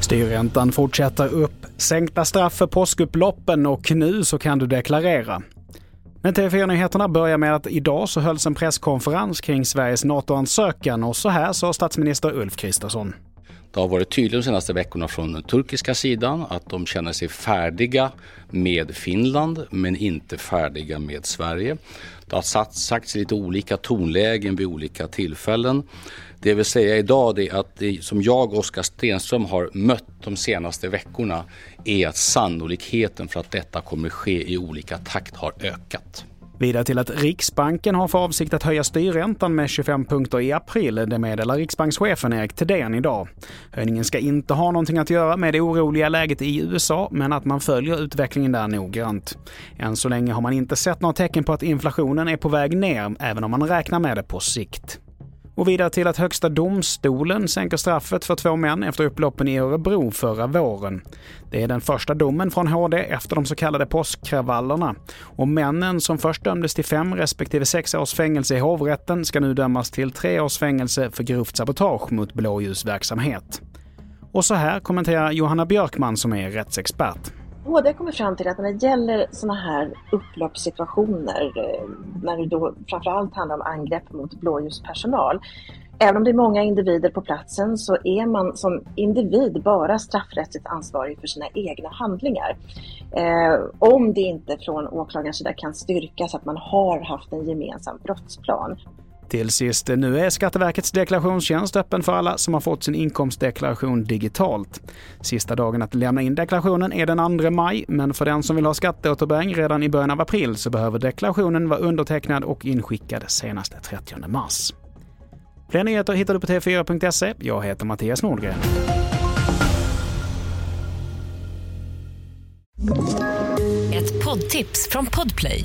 Styrräntan fortsätter upp, sänkta straff för påskupploppen och nu så kan du deklarera. Men TV4-nyheterna börjar med att idag så hölls en presskonferens kring Sveriges NATO-ansökan och så här sa statsminister Ulf Kristersson. Det har varit tydligt de senaste veckorna från den turkiska sidan att de känner sig färdiga med Finland men inte färdiga med Sverige. Det har sagts i lite olika tonlägen vid olika tillfällen. Det jag vill säga idag är att det som jag och Oskar Stenström har mött de senaste veckorna är att sannolikheten för att detta kommer ske i olika takt har ökat. Vidare till att Riksbanken har för avsikt att höja styrräntan med 25 punkter i april. Det meddelar riksbankschefen Erik Thedéen idag. Höjningen ska inte ha någonting att göra med det oroliga läget i USA, men att man följer utvecklingen där noggrant. Än så länge har man inte sett några tecken på att inflationen är på väg ner, även om man räknar med det på sikt. Och vidare till att Högsta domstolen sänker straffet för två män efter upploppen i Örebro förra våren. Det är den första domen från HD efter de så kallade påskkravallerna. Och männen som först dömdes till fem respektive sex års fängelse i hovrätten ska nu dömas till tre års fängelse för grovt sabotage mot blåljusverksamhet. Och så här kommenterar Johanna Björkman som är rättsexpert. HD kommer fram till att när det gäller sådana här upploppssituationer, eh, när det då framförallt handlar om angrepp mot blåljuspersonal, Även om det är många individer på platsen så är man som individ bara straffrättsligt ansvarig för sina egna handlingar. Eh, om det inte från åklagarens sida kan styrkas att man har haft en gemensam brottsplan. Till sist, nu är Skatteverkets deklarationstjänst öppen för alla som har fått sin inkomstdeklaration digitalt. Sista dagen att lämna in deklarationen är den 2 maj, men för den som vill ha skatteåterbäring redan i början av april så behöver deklarationen vara undertecknad och inskickad senast 30 mars. Fler nyheter hittar du på tv4.se. Jag heter Mattias Nordgren. Ett poddtips från Podplay.